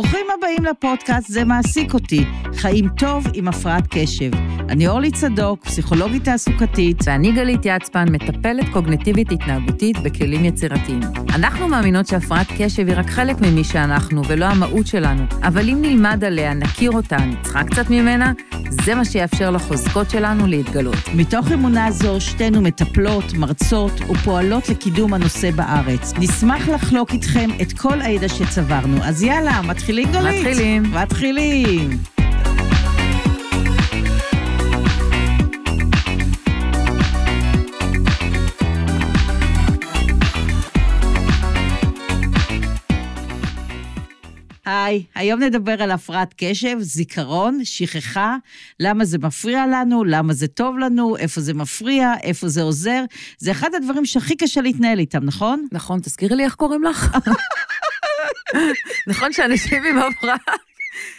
ברוכים הבאים לפודקאסט "זה מעסיק אותי", חיים טוב עם הפרעת קשב. אני אורלי צדוק, פסיכולוגית תעסוקתית. ואני גלית יצפן, מטפלת קוגנטיבית התנהגותית בכלים יצירתיים. אנחנו מאמינות שהפרעת קשב היא רק חלק ממי שאנחנו, ולא המהות שלנו. אבל אם נלמד עליה, נכיר אותה, נצחק קצת ממנה, זה מה שיאפשר לחוזקות שלנו להתגלות. מתוך אמונה זו, שתינו מטפלות, מרצות ופועלות לקידום הנושא בארץ. נשמח לחלוק איתכם את כל הידע שצברנו. אז יאללה, מתחילים גלית? מתחילים. מתחילים. היי, היום נדבר על הפרעת קשב, זיכרון, שכחה, למה זה מפריע לנו, למה זה טוב לנו, איפה זה מפריע, איפה זה עוזר. זה אחד הדברים שהכי קשה להתנהל איתם, נכון? נכון, תזכירי לי איך קוראים לך. נכון שאנשים עם הפרעת...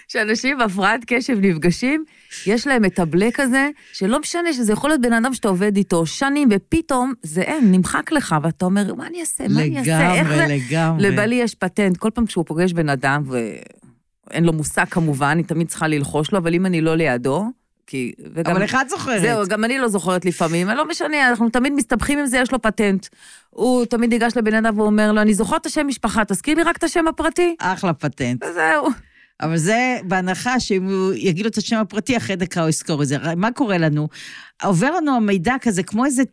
שאנשים עם הפרעת קשב נפגשים, יש להם את הבלק הזה, שלא משנה שזה יכול להיות בן אדם שאתה עובד איתו שנים, ופתאום זה אין, נמחק לך, ואתה אומר, מה אני אעשה? מה אני אעשה? איך זה? לגמרי, לגמרי. לבעלי יש פטנט, כל פעם כשהוא פוגש בן אדם, ואין לו מושג כמובן, אני תמיד צריכה ללחוש לו, אבל אם אני לא לידו, כי... וגם, אבל אחד זוכרת. זהו, גם אני לא זוכרת לפעמים, לא משנה, אנחנו תמיד מסתבכים עם זה, יש לו פטנט. הוא תמיד ניגש לבן אדם ואומר לו, אני זוכר את השם משפחה, תזכיר לי רק את השם הפרטי. אחלה פטנט. וזהו. אבל זה בהנחה שאם הוא יגיד לו את השם הפרטי, אחרי דקה הוא יזכור את זה. מה קורה לנו? עובר לנו המידע כזה, כמו איזה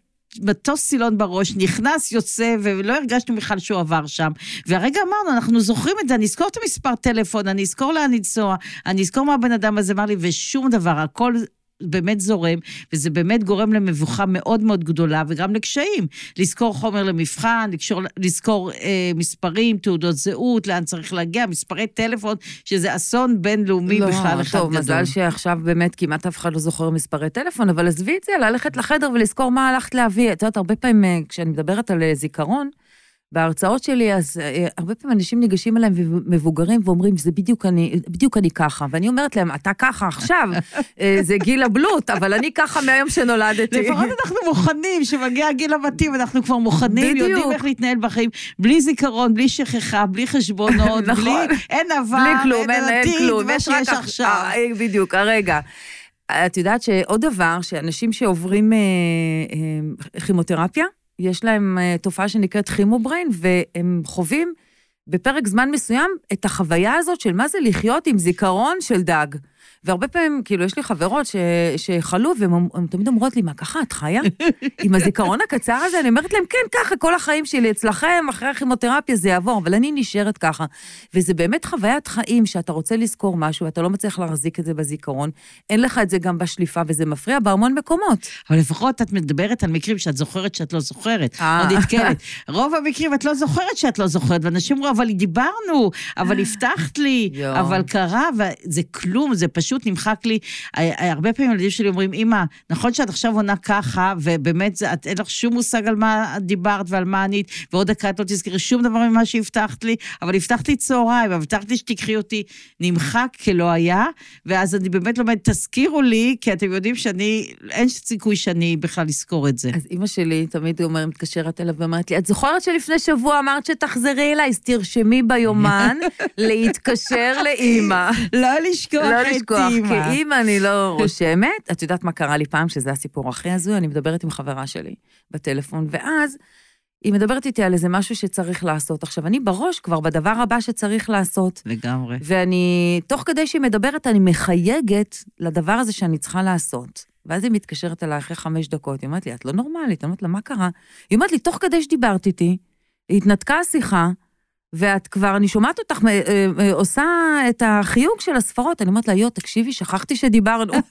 מטוס סילון בראש, נכנס, יוצא, ולא הרגשנו בכלל שהוא עבר שם. והרגע אמרנו, אנחנו זוכרים את זה, אני אזכור את המספר טלפון, אני אזכור לאן לנסוע, אני אזכור מה הבן אדם הזה אמר לי, ושום דבר, הכל... באמת זורם, וזה באמת גורם למבוכה מאוד מאוד גדולה, וגם לקשיים. לזכור חומר למבחן, לקשור, לזכור אה, מספרים, תעודות זהות, לאן צריך להגיע, מספרי טלפון, שזה אסון בינלאומי לא, בכלל אחד טוב, גדול. מזל שעכשיו באמת כמעט אף אחד לא זוכר מספרי טלפון, אבל עזבי את זה, ללכת לחדר ולזכור מה הלכת להביא. את יודעת, הרבה פעמים אה, כשאני מדברת על אה, זיכרון, בהרצאות שלי, אז אה, הרבה פעמים אנשים ניגשים אליהם מבוגרים ואומרים, זה בדיוק אני, בדיוק אני ככה. ואני אומרת להם, אתה ככה עכשיו, אה, זה גיל הבלוט, אבל אני ככה מהיום שנולדתי. לפחות אנחנו מוכנים, שמגיע הגיל המתאים, אנחנו כבר מוכנים, בדיוק. יודעים איך להתנהל בחיים, בלי זיכרון, בלי שכחה, בלי חשבונות, נכון. בלי, אין עבר, בלי כלום, אין אין, אין עתיד, כלום, מה יש רק עכשיו. אה, בדיוק, הרגע. את יודעת שעוד דבר, שאנשים שעוברים אה, אה, כימותרפיה, יש להם אה, תופעה שנקראת chemo brain, והם חווים בפרק זמן מסוים את החוויה הזאת של מה זה לחיות עם זיכרון של דג. והרבה פעמים, כאילו, יש לי חברות ש, שחלו, והן הן תמיד אומרות לי, מה, ככה את חיה? עם הזיכרון הקצר הזה? אני אומרת להם, כן, ככה, כל החיים שלי אצלכם, אחרי הכימותרפיה זה יעבור, אבל אני נשארת ככה. וזה באמת חוויית חיים שאתה רוצה לזכור משהו, ואתה לא מצליח להחזיק את זה בזיכרון, אין לך את זה גם בשליפה, וזה מפריע בהמון מקומות. אבל לפחות את מדברת על מקרים שאת זוכרת שאת לא זוכרת, אה. או נתקלת. רוב המקרים את לא זוכרת שאת לא זוכרת, ואנשים אומרים, אבל דיברנו, אבל הבטחת לי. אבל קרה, וזה כלום, זה פשוט נמחק לי. אה, הרבה פעמים הילדים שלי אומרים, אמא, נכון שאת עכשיו עונה ככה, ובאמת זה- את- אין לך שום מושג על מה את דיברת ועל מה ענית, ועוד דקה את לא תזכרי שום דבר ממה שהבטחת לי, אבל הבטחת לי צהריים, הבטחת לי שתיקחי אותי, נמחק כלא היה, ואז אני באמת לומדת, תזכירו לי, כי אתם יודעים שאני, אין סיכוי שאני בכלל אזכור את זה. אז אימא שלי תמיד אומרת, מתקשרת אליו ואומרת לי, את זוכרת שלפני שבוע אמרת שתחזרי אליי, אז תרשמי ביומן להתקשר לאימא. לא לשכוח לא לשכוח, אימא. כי אם אני לא רושמת, את יודעת מה קרה לי פעם, שזה הסיפור הכי הזוי, אני מדברת עם חברה שלי בטלפון, ואז היא מדברת איתי על איזה משהו שצריך לעשות. עכשיו, אני בראש כבר בדבר הבא שצריך לעשות, לגמרי. ואני, תוך כדי שהיא מדברת, אני מחייגת לדבר הזה שאני צריכה לעשות. ואז היא מתקשרת אליי אחרי חמש דקות, היא אומרת לי, את לא נורמלית, אני אומרת לה, מה קרה? היא אומרת לי, תוך כדי שדיברת איתי, התנתקה השיחה, ואת כבר, אני שומעת אותך אה, אה, אה, עושה את החיוג של הספרות, אני אומרת לה, יו, תקשיבי, שכחתי שדיברנו.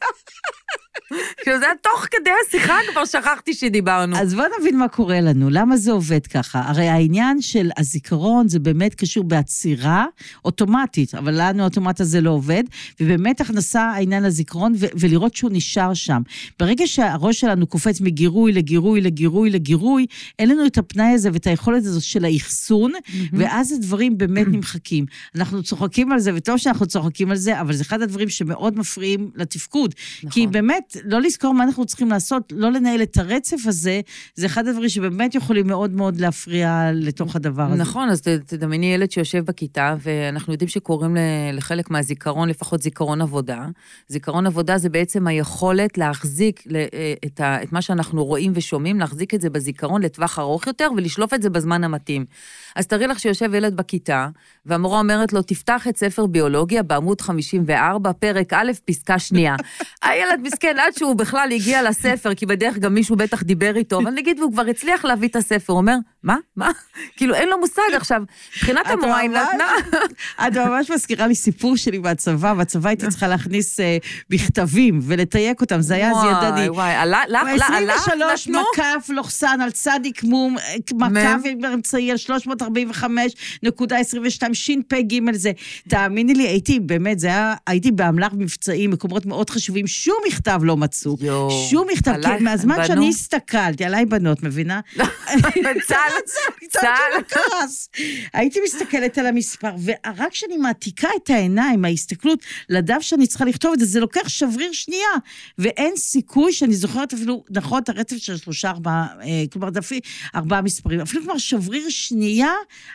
כאילו, זה היה תוך כדי השיחה, כבר שכחתי שדיברנו. אז בוא נבין מה קורה לנו, למה זה עובד ככה. הרי העניין של הזיכרון זה באמת קשור בעצירה אוטומטית, אבל לנו האוטומט הזה לא עובד, ובאמת הכנסה העניין לזיכרון ו- ולראות שהוא נשאר שם. ברגע שהראש שלנו קופץ מגירוי לגירוי לגירוי לגירוי, אין לנו את הפנאי הזה ואת היכולת הזאת של האחסון, ואז הדברים באמת נמחקים. אנחנו צוחקים על זה, וטוב שאנחנו צוחקים על זה, אבל זה אחד הדברים שמאוד מפריעים לתפקוד. נכון. כי באמת, לא לזכור מה אנחנו צריכים לעשות, לא לנהל את הרצף הזה, זה אחד הדברים שבאמת יכולים מאוד מאוד להפריע לתוך הדבר הזה. נכון, אז תדמייני ילד שיושב בכיתה, ואנחנו יודעים שקוראים לחלק מהזיכרון, לפחות זיכרון עבודה. זיכרון עבודה זה בעצם היכולת להחזיק אה, את מה שאנחנו רואים ושומעים, להחזיק את זה בזיכרון לטווח ארוך יותר ולשלוף את זה בזמן המתאים. אז תארי לך שיושב ילד בכיתה, והמורה אומרת לו, תפתח את ספר ביולוגיה בעמוד 54, פרק א', פסקה שנייה. הילד מסכן, עד שהוא בכלל הגיע לספר, כי בדרך גם מישהו בטח דיבר איתו, אבל נגיד והוא כבר הצליח להביא את הספר, הוא אומר, מה? מה? כאילו, אין לו מושג עכשיו. מבחינת המורה, היא נתנה... את ממש מזכירה לי סיפור שלי מהצבא, בצבא הייתי צריכה להכניס אה, מכתבים ולתייק אותם, זה היה אז ידני. וואי, וואי, עלה, לך, לך, לך, 23 נתנו? מקף לוחסן על צדיק מום, אה, מקף אמצעי על 345.22 שפ"ג זה. תאמיני לי, הייתי, באמת, זה היה, הייתי באמל"ח מבצעי, מקומות מאוד חשובים, שום מכתב לא מצאו. שום מכתב, כי מהזמן? שאני הסתכלתי, עליי בנות, מבינה? צה"ל, צה"ל צה"ל. קרס. הייתי מסתכלת על המספר, ורק כשאני מעתיקה את העיניים, ההסתכלות לדף שאני צריכה לכתוב את זה, זה לוקח שבריר שנייה. ואין סיכוי שאני זוכרת אפילו, נכון, את הרצף של שלושה, ארבעה, אה, כלומר, דפי, ארבעה מספרים. אפילו כבר שבריר שנייה,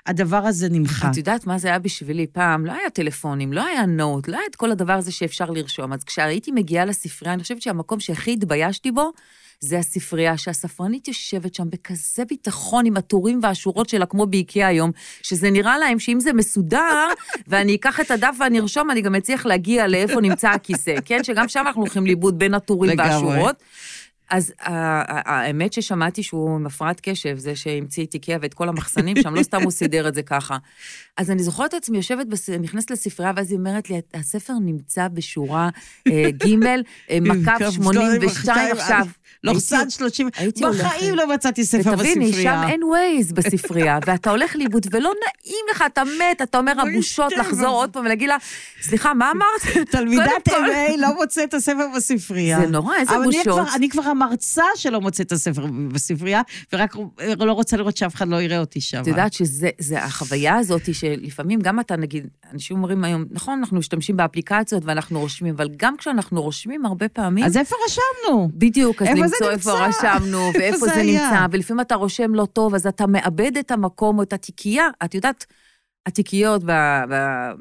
הדבר הזה נמחק. את יודעת מה זה היה בשבילי פעם? לא היה טלפונים, לא היה נוט, לא היה את כל הדבר הזה שאפשר לרשום. אז כשהייתי מגיעה לספרייה, אני חושבת שהמקום שהכי התביישתי בו, זה הספרייה, שהספרנית יושבת שם בכזה ביטחון עם הטורים והשורות שלה, כמו באיקאה היום, שזה נראה להם שאם זה מסודר, ואני אקח את הדף ואני ארשום, אני גם אצליח להגיע לאיפה נמצא הכיסא, כן? שגם שם אנחנו הולכים לאיבוד בין הטורים. והשורות. אז ה- ה- האמת ששמעתי שהוא עם הפרעת קשב, זה שהמציא את איקאה ואת כל המחסנים שם, לא סתם הוא סידר את זה ככה. אז אני זוכרת את עצמי יושבת. נכנסת לספרייה, ואז היא אומרת לי, הספר נמצא בשורה אה, ג', אה, מקף 82 עכשיו. לוחסן הייתי- 30, הייתי בחיים. לא מצאתי ספר ותביני, בספרייה. שם אין ווייז בספרייה, ואתה הולך לאיבוד, ולא נעים לך, אתה מת, אתה אומר, אוי, הבושות לחזור עוד פעם ולהגיד לה, סליחה, מה אמרת? תלמידת MA לא מוצאת את הספר בספרייה. זה נורא, איזה בושות. המרצה שלא מוצאת את הספר בספרייה, ורק לא רוצה לראות שאף אחד לא יראה אותי שם. את יודעת שזה זה החוויה הזאת שלפעמים גם אתה, נגיד, אנשים אומרים היום, נכון, אנחנו משתמשים באפליקציות ואנחנו רושמים, אבל גם כשאנחנו רושמים הרבה פעמים... אז איפה רשמנו? בדיוק, אז למצוא איפה? רשמנו, ואיפה איפה זה? נמצא, ולפעמים אתה רושם לא טוב, אז אתה מאבד את המקום או את התיקייה. את יודעת, התיקיות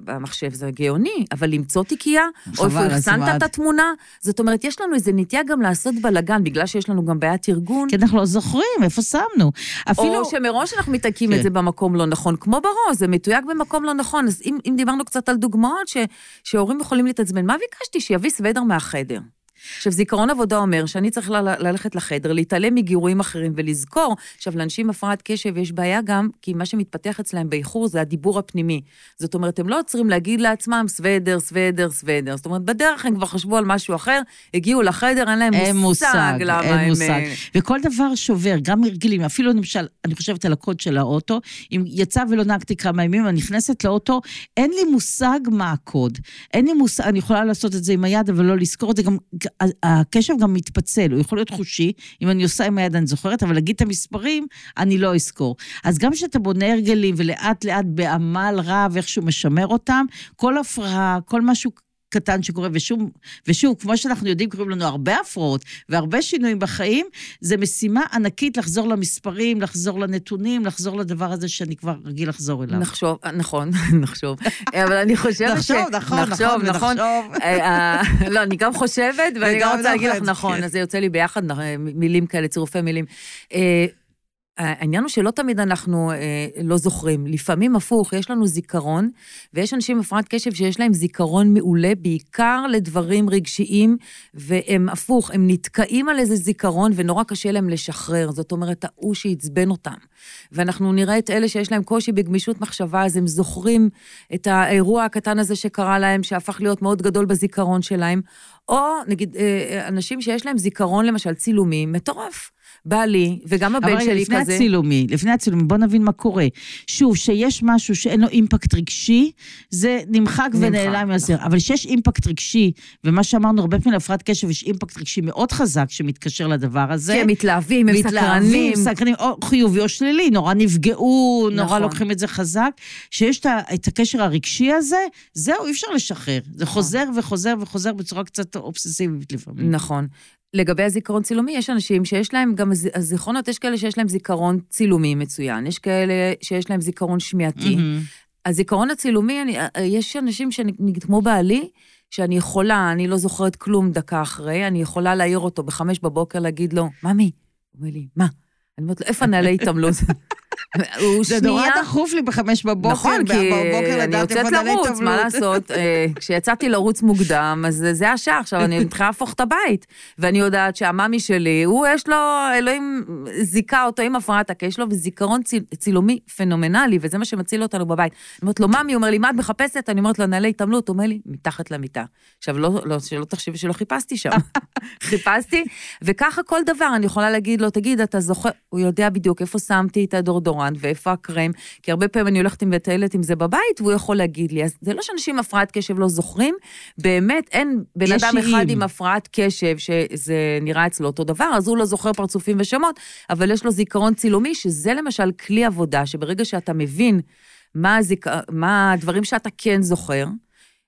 במחשב זה גאוני, אבל למצוא תיקייה, או איפה החסנת? את התמונה, זאת אומרת, יש לנו איזו נטייה גם לעשות בלאגן, בגלל שיש לנו גם בעיית ארגון. כי אנחנו לא זוכרים איפה שמנו. אפילו... או שמראש אנחנו מתיקים כן. את זה במקום לא נכון, כמו בראש, זה מתויק במקום לא נכון. אז אם, אם דיברנו קצת על דוגמאות ש, שהורים יכולים להתעצבן, מה ביקשתי? שיביא סוודר מהחדר. עכשיו, זיכרון עבודה אומר שאני צריך ללכת לחדר, להתעלם מגירויים אחרים ולזכור. עכשיו, לאנשים עם הפרעת קשב יש בעיה גם, כי מה שמתפתח אצלם באיחור זה הדיבור הפנימי. זאת אומרת, הם לא עוצרים להגיד לעצמם סוודר, סוודר, סוודר. זאת אומרת, בדרך הם כבר חשבו על משהו אחר, הגיעו לחדר, אין להם אין מושג מושג, למה אין הם... מושג. אה, וכל דבר שובר, גם הרגלים, אפילו למשל, אני חושבת על הקוד של האוטו, אם יצא ולא נהגתי כמה ימים, אני נכנסת לאוטו, אין לי מושג מה הקוד. אין לי מושג, אני יכולה לעשות את זה עם היד, אבל לא לזכור את זה גם, הקשב גם מתפצל, הוא יכול להיות חושי, אם אני עושה עם היד אני זוכרת, אבל להגיד את המספרים, אני לא אזכור. אז גם כשאתה בונה הרגלים ולאט לאט בעמל רב איכשהו משמר אותם, כל הפרעה, כל משהו קטן שקורה, ושוב, ושוב, כמו שאנחנו יודעים, קורים לנו הרבה הפרעות והרבה שינויים בחיים, זה משימה ענקית לחזור למספרים, לחזור לנתונים, לחזור לדבר הזה שאני כבר רגיל לחזור אליו. נחשוב, נכון, נחשוב. אבל אני חושבת ש... נחשוב, נכון, נחשוב, נכון, נכון. ונחשוב. אה, אה, לא, אני גם חושבת, ואני גם רוצה להגיד לך נכון. אז זה יוצא לי ביחד, אה, מילים כאלה, צירופי מילים. העניין הוא שלא תמיד אנחנו אה, לא זוכרים. לפעמים הפוך, יש לנו זיכרון, ויש אנשים עם הפרעת קשב שיש להם זיכרון מעולה, בעיקר לדברים רגשיים, והם הפוך, הם נתקעים על איזה זיכרון, ונורא קשה להם לשחרר. זאת אומרת, ההוא שעצבן אותם. ואנחנו נראה את אלה שיש להם קושי בגמישות מחשבה, אז הם זוכרים את האירוע הקטן הזה שקרה להם, שהפך להיות מאוד גדול בזיכרון שלהם. או נגיד, אה, אנשים שיש להם זיכרון, למשל, צילומי, מטורף. בא לי, וגם הבן אבל שלי לפני כזה. הצילומי, לפני הצילומי, בוא נבין מה קורה. שוב, שיש משהו שאין לו אימפקט רגשי, זה נמחק נמחק, ונעלם מהזר. אבל שיש אימפקט רגשי, ומה שאמרנו, הרבה פעמים להפרעת קשב יש אימפקט רגשי מאוד חזק שמתקשר לדבר הזה. כי הם מתלהבים, הם סקרנים. סקרנים, או חיובי או שלילי, נורא נפגעו, נורא נכון. לוקחים את זה חזק. שיש את הקשר הרגשי הזה, זהו, אי אפשר לשחרר. זה נכון. חוזר וחוזר וחוזר בצורה קצת אובססיבית לפעמים. נכון. לגבי הזיכרון צילומי, יש אנשים שיש להם גם הז- הזיכרונות, יש כאלה שיש להם זיכרון צילומי מצוין, יש כאלה שיש להם זיכרון שמיעתי. מהמם. הזיכרון הצילומי, אני, יש אנשים, שאני, כמו בעלי, שאני יכולה, אני לא זוכרת כלום דקה אחרי, אני יכולה להעיר אותו בחמש בבוקר, להגיד לו, ממי, הוא אומר לי, מה? אני אומרת לו, איפה נעלי התעמלות? הוא זה נורא שנייה... דחוף לי בחמש בבוקר, נכון, כי אני יוצאת לרוץ. מה לעשות? אה, כשיצאתי לרוץ מוקדם, אז זה- השעה, עכשיו אני מתחילה להפוך את הבית. ואני יודעת שהמאמי שלי, הוא יש לו, אלוהים זיכה אותו עם הפרעת הקש, יש לו זיכרון ציל, צילומי פנומנלי, וזה מה שמציל אותנו בבית. אני אומרת לו, מאמי, הוא אומר לי, מה את מחפשת? אני אומרת לו, נעלי התעמלות, הוא אומר לי, מתחת למיטה. עכשיו, לא, לא, שלא תחשבי שלא חיפשתי שם. חיפשתי, וככה כל דבר, אני יכולה להגיד לו, תגיד, אתה זוכר, הוא יודע בדיוק איפה שמתי את הדורדורנט ואיפה הקרם, כי הרבה פעמים אני הולכת עם מטיילת עם זה בבית, והוא יכול להגיד לי. אז זה לא שאנשים עם הפרעת קשב לא זוכרים, באמת אין בן אדם אחד. עם הפרעת קשב שזה נראה אצלו אותו דבר, אז הוא לא זוכר פרצופים ושמות, אבל יש לו זיכרון צילומי, שזה למשל כלי עבודה, שברגע שאתה מבין מה, הזיכ... מה הדברים שאתה כן זוכר,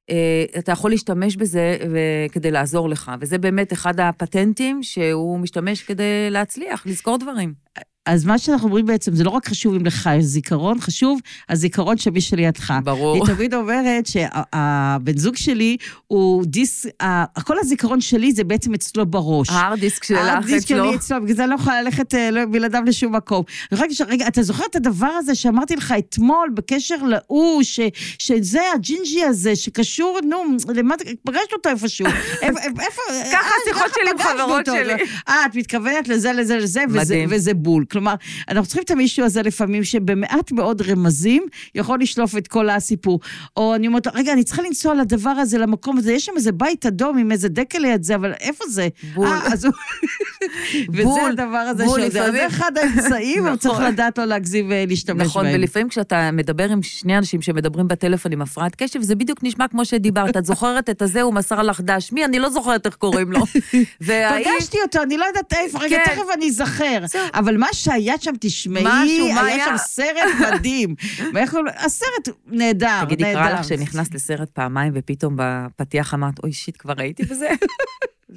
אה, אתה יכול להשתמש בזה ו- כדי לעזור לך, וזה באמת אחד הפטנטים שהוא משתמש כדי להצליח, לזכור דברים. אז מה שאנחנו אומרים בעצם, זה לא רק חשוב אם לך יש זיכרון, חשוב הזיכרון של מי שלידך. ברור. היא תמיד אומרת שהבן זוג שלי הוא דיס... ה- כל הזיכרון שלי זה בעצם אצלו בראש. ה hard disk שלך אצלו. שלי אצלו, בגלל זה אני לא יכולה ללכת אה, לא- בלעדיו לשום מקום. רגע, אתה זוכר את הדבר הזה שאמרתי לך אתמול בקשר להוא, ש- שזה הג'ינג'י הזה, שקשור, נו, למה, פגשת אותו איפשהו. איפה, ככה אה, השיחות שלי עם פגשנו חברות. שלי. אה, את מתכוונת לזה, לזה, לזה. וזה בול. כלומר, אנחנו צריכים את המישהו הזה לפעמים, שבמעט מאוד רמזים יכול לשלוף את כל הסיפור. או אני אומרת, רגע, אני צריכה לנסוע לדבר הזה, למקום הזה, יש שם איזה בית אדום עם איזה דקל ליד זה, אבל איפה זה? בול. אה, אז הוא... וזה בול, הדבר הזה בול. אז לפעמים. זה אחד האמצעים, אבל צריך נכון. לדעת לא להגזים ולהשתמש נכון, בהם. ולפעמים כשאתה מדבר עם שני אנשים שמדברים בטלפון עם הפרעת קשב, זה בדיוק נשמע כמו שדיברת. את זוכרת את הזה, הוא מסר לך דש. מי? אני לא זוכרת איך קוראים לו. פגשתי אותו, אני לא יודעת איפה, רגע, כן. תכף אני אזכר. אבל מה שהיה שם, תשמעי, היה? שם סרט מדהים. הסרט נהדר, תגידי, נהדר. קרה לך שנכנסת לסרט פעמיים ופתאום בפתיח אמרת, אוי שיט, כבר ראיתי בזה?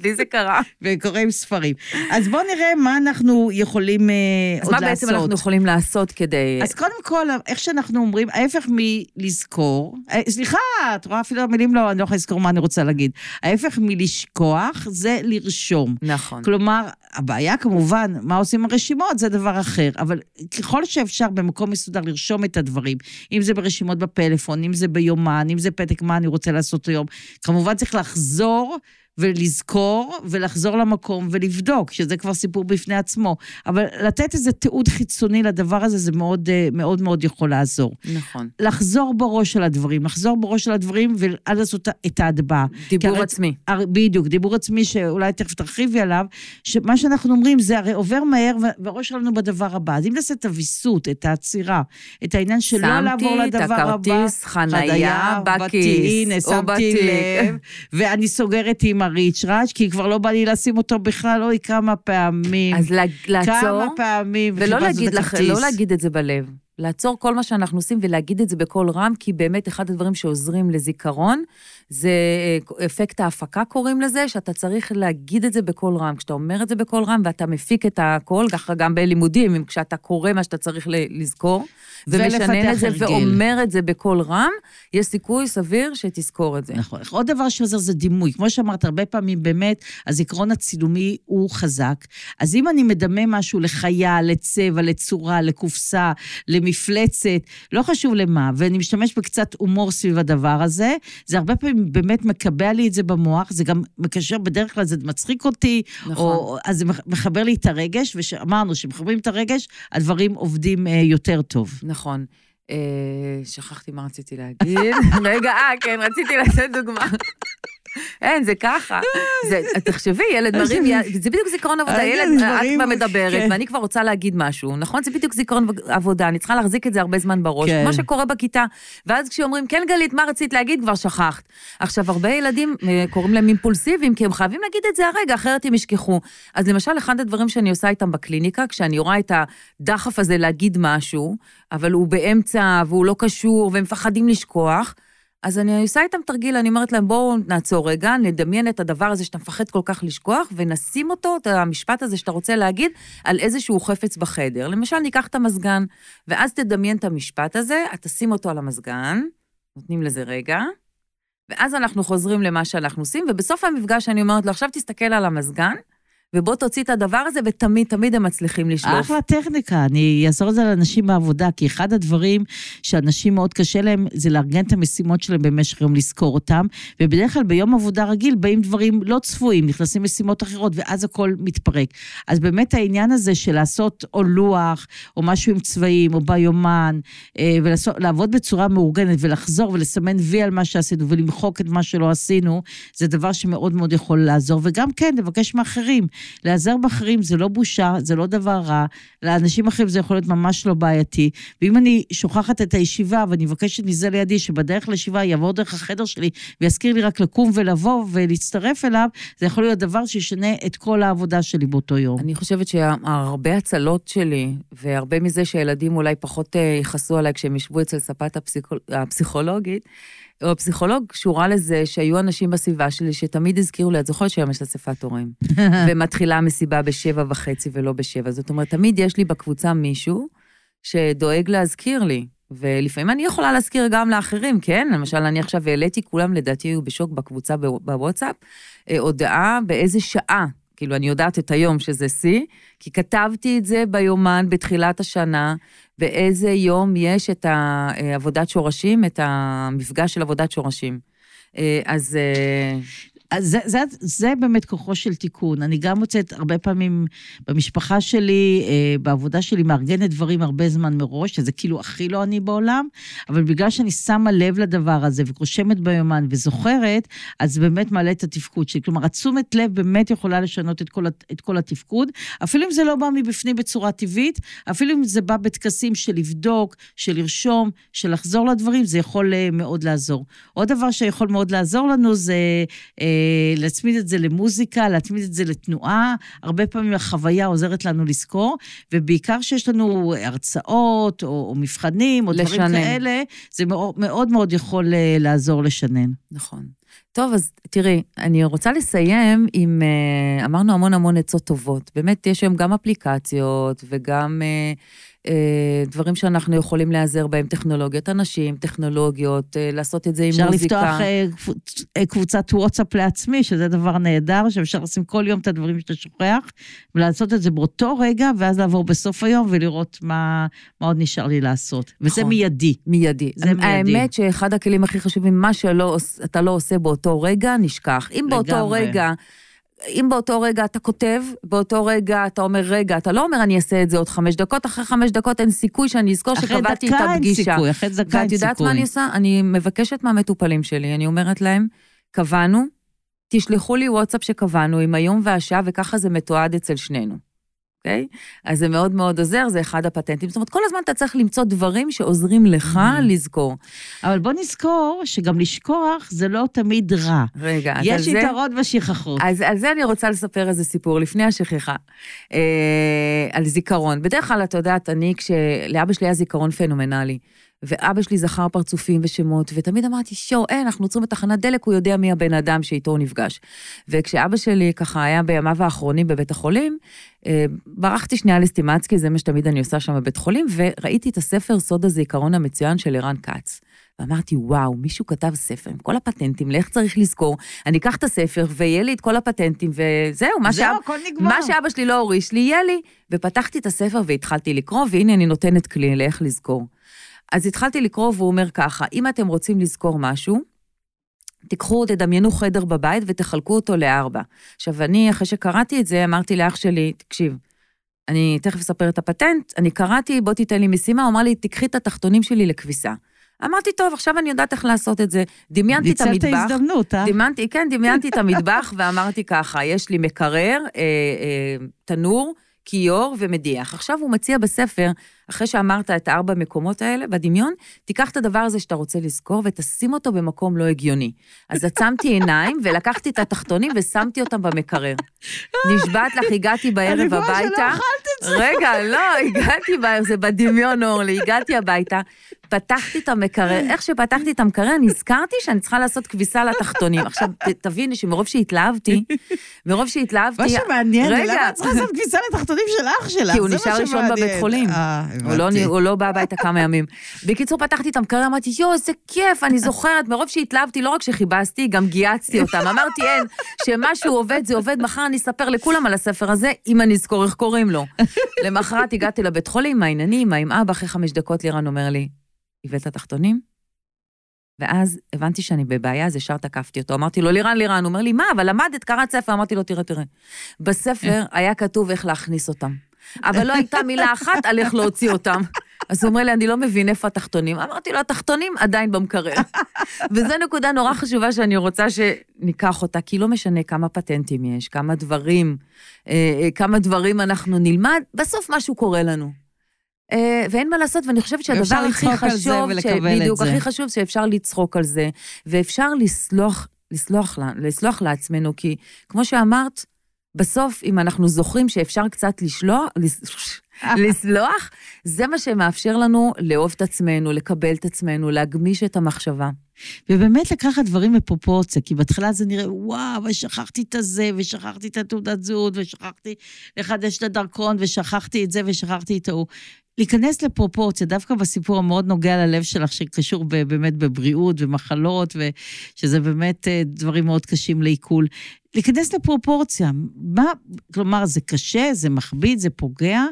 לי זה קרה. וקוראים ספרים. אז בואו נראה מה אנחנו יכולים אה, אז עוד מה לעשות. בעצם אנחנו יכולים לעשות כדי... אז קודם כל, איך שאנחנו אומרים, ההפך מלזכור, אה, סליחה, את רואה אפילו המילים לא, אני לא יכולה לזכור מה אני רוצה להגיד. ההפך מלשכוח זה לרשום. נכון. כלומר, הבעיה כמובן, מה עושים עם הרשימות, זה דבר אחר, אבל ככל שאפשר במקום מסודר לרשום את הדברים, אם זה ברשימות בפלאפון, אם זה ביומן, אם זה פתק מה אני רוצה לעשות היום, כמובן צריך לחזור ולזכור ולחזור למקום ולבדוק, שזה כבר סיפור בפני עצמו. אבל לתת איזה תיעוד חיצוני לדבר הזה, זה מאוד אה, מאוד מאוד יכול לעזור. נכון. לחזור בראש על הדברים, לחזור בראש על הדברים ואז לעשות את ההטבעה. דיבור הרי- עצמי. הר- בדיוק, דיבור עצמי שאולי תכף תרחיבי עליו, שמה שאנחנו אומרים זה הרי עובר מהר והראש שלנו בדבר הבא. אז אם נעשה את הוויסות, את העצירה, את העניין שלא לעבור שמתי את לדבר הבא. הכרטיס חנייה בכיס, הנה, שמתי. לב, ואני סוגרת עם הריצ'ראץ', כי כבר לא בא לי לשים אותו בכלל, אוי, כמה פעמים. אז לעצור, כמה פעמים. ולא להגיד, לך. לא להגיד את זה בלב. לעצור כל מה שאנחנו עושים ולהגיד את זה בקול רם, כי באמת אחד הדברים שעוזרים לזיכרון, זה אה, אפקט ההפקה קוראים לזה, שאתה צריך להגיד את זה בקול רם. כשאתה אומר את זה בקול רם ואתה מפיק את הקול, ככה גם בלימודים, כשאתה קורא מה שאתה צריך לזכור, ומשנן את זה הרגל. ואומר את זה בקול רם, יש סיכוי סביר שתזכור את זה. נכון. עוד דבר שעוזר זה דימוי. כמו שאמרת, הרבה פעמים באמת הזיכרון הצילומי הוא חזק. אז אם אני מדמה משהו לחיה, לצבע, לצורה, לקופסה, למפלצת, לא חשוב למה, ואני משתמש בקצת הומור סביב הדבר הזה, זה הרבה פעמים באמת מקבע לי את זה במוח, זה גם מקשר, בדרך כלל זה מצחיק אותי, נכון. או, אז זה מחבר לי את הרגש, ושאמרנו שמחברים את הרגש, הדברים עובדים אה, יותר טוב. נכון. אה, שכחתי מה רציתי להגיד. רגע, אה, כן, רציתי לתת דוגמה. אין, זה ככה. זה, תחשבי, ילד מרים יד, זה בדיוק זיכרון עבודה. ילד, כן, את כבר מדברת, כן. ואני כבר רוצה להגיד משהו, נכון? זה בדיוק זיכרון עבודה, אני צריכה להחזיק את זה הרבה זמן בראש, כן. כמו שקורה בכיתה. ואז כשאומרים, כן, גלית, מה רצית להגיד? כבר שכחת. עכשיו, הרבה ילדים אה, קוראים להם אימפולסיביים, כי הם חייבים להגיד את זה הרגע, אחרת הם ישכחו. אז למשל, אחד הדברים שאני עושה איתם בקליניקה, כשאני רואה את הדחף הזה להגיד משהו, אבל הוא באמצע והוא לא קשור, והם מפחדים לשכוח, אז אני עושה איתם תרגיל, אני אומרת להם, בואו נעצור רגע, נדמיין את הדבר הזה שאתה מפחד כל כך לשכוח, ונשים אותו, את המשפט הזה שאתה רוצה להגיד, על איזשהו חפץ בחדר. למשל, ניקח את המזגן, ואז תדמיין את המשפט הזה, את תשים אותו על המזגן, נותנים לזה רגע, ואז אנחנו חוזרים למה שאנחנו עושים, ובסוף המפגש אני אומרת לו, עכשיו תסתכל על המזגן, ובוא תוציא את הדבר הזה, ותמיד, תמיד הם מצליחים לשלוף. אחלה טכניקה, אני אעזור את זה לאנשים בעבודה, כי אחד הדברים שאנשים מאוד קשה להם, זה לארגן את המשימות שלהם במשך יום, לזכור אותם, ובדרך כלל ביום עבודה רגיל באים דברים לא צפויים, נכנסים משימות אחרות, ואז הכל מתפרק. אז באמת העניין הזה של לעשות או לוח, או משהו עם צבעים, או ביומן, אה, ולעבוד בצורה מאורגנת, ולחזור ולסמן וי על מה שעשינו, ולמחוק את מה שלא עשינו, זה דבר שמאוד מאוד יכול לעזור, וגם כן, לבקש מאחרים. להיעזר באחרים זה לא בושה, זה לא דבר רע, לאנשים אחרים זה יכול להיות ממש לא בעייתי. ואם אני שוכחת את הישיבה ואני מבקשת מזה לידי שבדרך לישיבה יעבור דרך החדר שלי ויזכיר לי רק לקום ולבוא ולהצטרף אליו, זה יכול להיות דבר שישנה את כל העבודה שלי באותו יום. אני חושבת שהרבה הצלות שלי, והרבה מזה שהילדים אולי פחות אה, יכעסו עליי כשהם ישבו אצל ספת הפסיכול... הפסיכולוגית, או הפסיכולוג קשורה לזה שהיו אנשים בסביבה שלי שתמיד הזכירו לי, את זוכרת שהיום יש אספת הורים, ומתחילה המסיבה בשבע וחצי ולא בשבע. זאת אומרת, תמיד יש לי בקבוצה מישהו שדואג להזכיר לי. ולפעמים אני יכולה להזכיר גם לאחרים, כן? למשל, אני עכשיו העליתי, כולם לדעתי היו בשוק בקבוצה בוואטסאפ, אה, הודעה באיזה שעה כאילו, אני יודעת את היום שזה שיא, כי כתבתי את זה ביומן בתחילת השנה, באיזה יום יש את עבודת שורשים, את המפגש של עבודת שורשים. אה, אז אה, אז זה, זה, זה באמת כוחו של תיקון. אני גם מוצאת הרבה פעמים במשפחה שלי, אה, בעבודה שלי, מארגנת דברים הרבה זמן מראש, שזה כאילו הכי לא אני בעולם, אבל בגלל שאני שמה לב לדבר הזה ורושמת ביומן וזוכרת, אז באמת מעלה את התפקוד שלי. כלומר, התשומת לב באמת יכולה לשנות את כל, את כל התפקוד, אפילו אם זה לא בא מבפנים בצורה טבעית, אפילו אם זה בא בטקסים של לבדוק, של לרשום, של לחזור לדברים, זה יכול אה, מאוד לעזור. עוד דבר שיכול מאוד לעזור לנו זה... להצמיד את זה למוזיקה, להצמיד את זה לתנועה. הרבה פעמים החוויה עוזרת לנו לזכור, ובעיקר שיש לנו הרצאות או, או מבחנים או לשנן. דברים כאלה, זה מאוד מאוד, מאוד יכול אה, לעזור לשנן. נכון. טוב, אז תראי, אני רוצה לסיים עם, אה, אמרנו המון המון עצות טובות. באמת, יש היום גם אפליקציות וגם אה, דברים שאנחנו יכולים להיעזר בהם, טכנולוגיות אנשים, טכנולוגיות, אה, לעשות את זה עם אפשר מוזיקה. אפשר לפתוח אה, קבוצת וואטסאפ לעצמי, שזה דבר נהדר, שאפשר לשים כל יום את הדברים שאתה שוכח, ולעשות את זה באותו רגע, ואז לעבור בסוף היום ולראות מה, מה עוד נשאר לי לעשות. וזה נכון. מיידי. מיידי. זה מיידי. האמת שאחד הכלים הכי חשובים, מה שאתה לא עושה באותו רגע, נשכח. אם באותו לגמרי. רגע... אם באותו רגע אתה כותב, באותו רגע אתה אומר, רגע, אתה לא אומר אני אעשה את זה עוד חמש דקות, אחרי חמש דקות אין סיכוי שאני אזכור שקבעתי את הפגישה. אחרי דקה אין סיכוי, אחרי דקה אין סיכוי. ואת יודעת מה אני עושה? אני מבקשת מהמטופלים שלי, אני אומרת להם, קבענו, תשלחו לי וואטסאפ שקבענו עם היום והשעה, וככה זה מתועד אצל שנינו. אוקיי? אז זה מאוד מאוד עוזר, זה אחד הפטנטים. זאת אומרת, כל הזמן אתה צריך למצוא דברים שעוזרים לך mm-hmm. לזכור. אבל בוא נזכור שגם לשכוח זה לא תמיד רע. רגע, אז על זה... יש יתרון בשכחות. אז על זה אני רוצה לספר איזה סיפור, לפני השכחה, אה, על זיכרון. בדרך כלל, את יודעת, אני, כשלאבא שלי היה זיכרון פנומנלי. ואבא שלי זכר פרצופים ושמות, ותמיד אמרתי, שואו, אין, אנחנו עוצרים בתחנת דלק, הוא יודע מי הבן אדם שאיתו הוא נפגש. וכשאבא שלי ככה היה בימיו האחרונים בבית החולים, אה, ברחתי שנייה לסטימצקי, זה מה שתמיד אני עושה שם בבית חולים, וראיתי את הספר סוד הזיכרון המצוין של ערן כץ. ואמרתי, וואו, מישהו כתב ספר עם כל הפטנטים לאיך צריך לזכור. אני אקח את הספר ויהיה לי את כל הפטנטים, וזהו, מה, שאב... מה שאבא שלי לא הוריש לי, יהיה לי. ופתחתי את הספר והתחלתי לקרוא, והנה אני נותנת כלי לאיך לזכור. אז התחלתי לקרוא והוא אומר ככה, אם אתם רוצים לזכור משהו, תיקחו, תדמיינו חדר בבית ותחלקו אותו לארבע. עכשיו, אני, אחרי שקראתי את זה, אמרתי לאח שלי, תקשיב, אני תכף אספר את הפטנט, אני קראתי, בוא תיתן לי משימה, הוא אמר לי, תקחי את התחתונים שלי לכביסה. אמרתי, טוב, עכשיו אני יודעת איך לעשות את זה. דמיינתי את המטבח. ניצלת הזדמנות, אה? דמיינתי, כן, דמיינתי את המטבח ואמרתי ככה, יש לי מקרר, אה, אה, תנור, כיור ומדיח. עכשיו הוא מציע בספר אחרי שאמרת את הארבע מקומות האלה בדמיון, תיקח את הדבר הזה שאתה רוצה לזכור ותשים אותו במקום לא הגיוני. אז עצמתי עיניים ולקחתי את התחתונים ושמתי אותם במקרר. נשבעת לך, הגעתי בערב אני בטוחה שלא הביתה. אכלת את זה. רגע, לא, הגעתי, זה בדמיון, אורלי, הגעתי הביתה, פתחתי את המקרר, איך שפתחתי את המקרר, נזכרתי שאני צריכה לעשות כביסה לתחתונים. עכשיו, תביני שמרוב שהתלהבתי, מרוב שהתלהבתי... מה שמעניין. למה את צריכה לעשות כניסה לתחתונים של אח שלך? כי הוא נשאר לישון. בבית חולים. אה, לא. הוא לא בא הביתה כמה ימים. בקיצור, פתחתי את המקרר, אמרתי, יואו, איזה כיף, אני זוכרת, מרוב שהתלהבתי, לא רק שכיבסתי, גם גייצתי אותם. אמרתי, אין, שמשהו עובד, זה עובד, מחר אני אספר לכולם על הספר הזה, אם אני אזכור איך קוראים לו. למחרת הגעתי לבית חולים, מה העניינים, מה עם אבא, אחרי חמש דקות לירן אומר לי, הבאת תחתונים? ואז הבנתי שאני בבעיה, אז ישר תקפתי אותו. אמרתי לו, לירן, לירן, הוא אומר לי, מה, אבל למדת, קראת ספר? אמרתי לו, תראה, תראה. בספר היה כתוב איך להכניס אותם. אבל לא הייתה מילה אחת על איך להוציא אותם. אז הוא אומר לי, אני לא מבין איפה התחתונים. אמרתי לו, התחתונים עדיין במקרר. וזו נקודה נורא חשובה שאני רוצה שניקח אותה, כי לא משנה כמה פטנטים יש, כמה דברים, אה, אה, כמה דברים אנחנו נלמד, בסוף משהו קורה לנו. אה, ואין מה לעשות, ואני חושבת שהדבר הכי חשוב, את בדיוק. הכי חשוב שאפשר לצחוק על זה, ואפשר לסלוח, לסלוח, לה- לסלוח לעצמנו, כי כמו שאמרת, בסוף, אם אנחנו זוכרים שאפשר קצת לשלוח, לסלוח, זה מה שמאפשר לנו לאהוב את עצמנו, לקבל את עצמנו, להגמיש את המחשבה. ובאמת לקחת דברים בפרופורציה, כי בהתחלה זה נראה, וואו, ושכחתי את הזה, ושכחתי את התעודת זהות, ושכחתי לחדש את הדרכון, ושכחתי את זה, ושכחתי את ההוא. להיכנס לפרופורציה, דווקא בסיפור המאוד נוגע ללב שלך, שקשור ב- באמת בבריאות ומחלות, ושזה באמת אה, דברים מאוד קשים לעיכול. להיכנס לפרופורציה. מה, כלומר, זה קשה, זה מכביד, זה פוגע,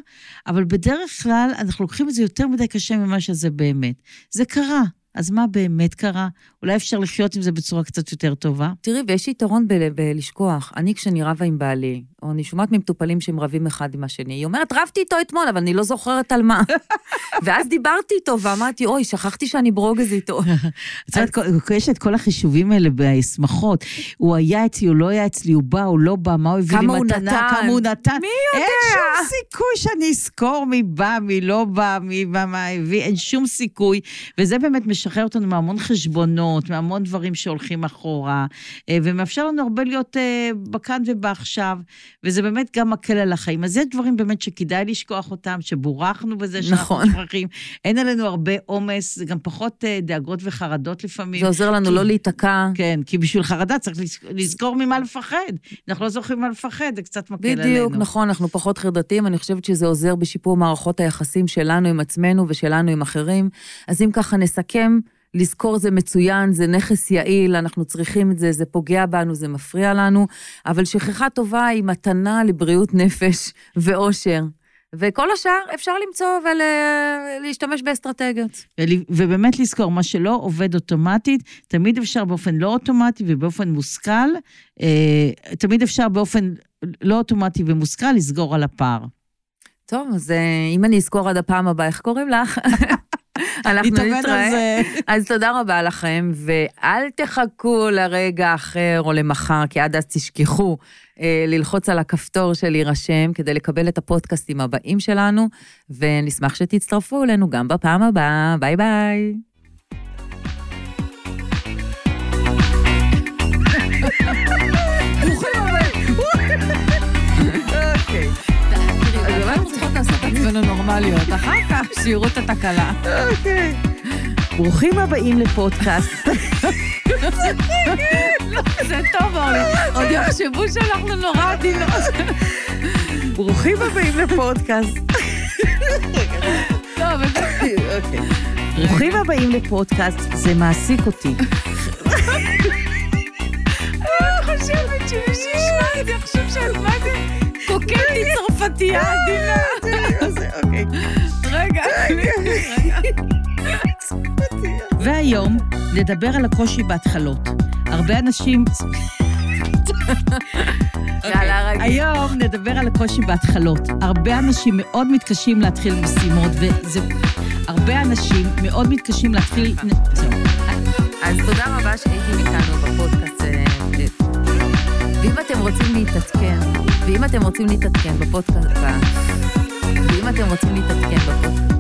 אבל בדרך כלל אנחנו לוקחים את זה יותר מדי קשה ממה שזה באמת. זה קרה, אז מה באמת קרה? אולי אפשר לחיות עם זה בצורה קצת יותר טובה? תראי, ויש יתרון בלשכוח. אני, כשאני רבה עם בעלי, או אני שומעת ממטופלים שהם רבים אחד עם השני, היא אומרת, רבתי איתו אתמול, אבל אני לא זוכרת על מה. ואז דיברתי איתו ואמרתי, אוי, שכחתי שאני ברוגז איתו. את יודעת, יש את כל החישובים האלה בשמחות. הוא היה אצלי, הוא לא היה אצלי, הוא בא, הוא לא בא, מה הוא הביא לי מתנה. כמה הוא נתן. מי אין יודע? שום סיכוי שאני אזכור מי בא, מי לא בא, מי בא, מה הביא, אין שום סיכוי. וזה באמת משחרר אותנו מהמון חשבונות, מהמון דברים שהולכים אחורה, אה, ומאפשר לנו הרבה להיות אה, בכאן ובעכשיו, וזה באמת גם מקל על החיים. אז יש דברים באמת שכדאי לשכוח אותם, שבורכנו בזה שאנחנו נכון. שוכחים. אין עלינו הרבה עומס, זה גם פחות אה, דאגות וחרדות לפעמים. זה עוזר לנו כי- לא להיתקע. כן, כי בשביל חרדה צריך לז- לזכור ממה לפחד. אנחנו לא זוכרים מה לפחד, זה קצת מקל עלינו. בדיוק, נכון, אנחנו פחות חרדתיים, אני חושבת שזה עוזר בשיפור מערכות היחסים שלנו עם עצמנו ושלנו עם אחרים. אז אם ככה נסכם, לזכור זה מצוין, זה נכס יעיל, אנחנו צריכים את זה, זה פוגע בנו, זה מפריע לנו, אבל שכחה טובה היא מתנה לבריאות נפש ואושר. וכל השאר אפשר למצוא ולהשתמש באסטרטגיות. ול- ובאמת לזכור, מה שלא עובד אוטומטית, תמיד אפשר באופן לא אוטומטי ובאופן מושכל, אה, תמיד אפשר באופן לא אוטומטי ומושכל לסגור על הפער. טוב, אז אה, אם אני אזכור עד הפעם הבאה, איך קוראים לך? אנחנו נתראה. אז תודה רבה לכם, ואל תחכו לרגע אחר או למחר, כי עד אז תשכחו אה, ללחוץ על הכפתור של להירשם כדי לקבל את הפודקאסטים הבאים שלנו, ונשמח שתצטרפו אלינו גם בפעם הבאה. ביי ביי. עצמנו נורמליות, אחר כך שיראו את התקלה. אוקיי. ברוכים הבאים לפודקאסט. זה טוב, אורלי. עוד יחשבו שאנחנו נורא עדינות. ברוכים הבאים לפודקאסט. באמת. אוקיי. ברוכים הבאים לפודקאסט, זה מעסיק אותי. אני חושבת שאת מה זה קוקטית צרפתייה עדינה. אוקיי. רגע. והיום נדבר על הקושי בהתחלות. הרבה אנשים... יאללה, רגע. היום נדבר על הקושי בהתחלות. הרבה אנשים מאוד מתקשים להתחיל משימות, וזה... הרבה אנשים מאוד מתקשים להתחיל... אז תודה רבה שהייתם איתנו בפודקאסט. ואם אתם רוצים להתעדכן, ואם אתם רוצים להתעדכן בפודקאסט, ואם אתם רוצים להתעדכן בפודקאסט.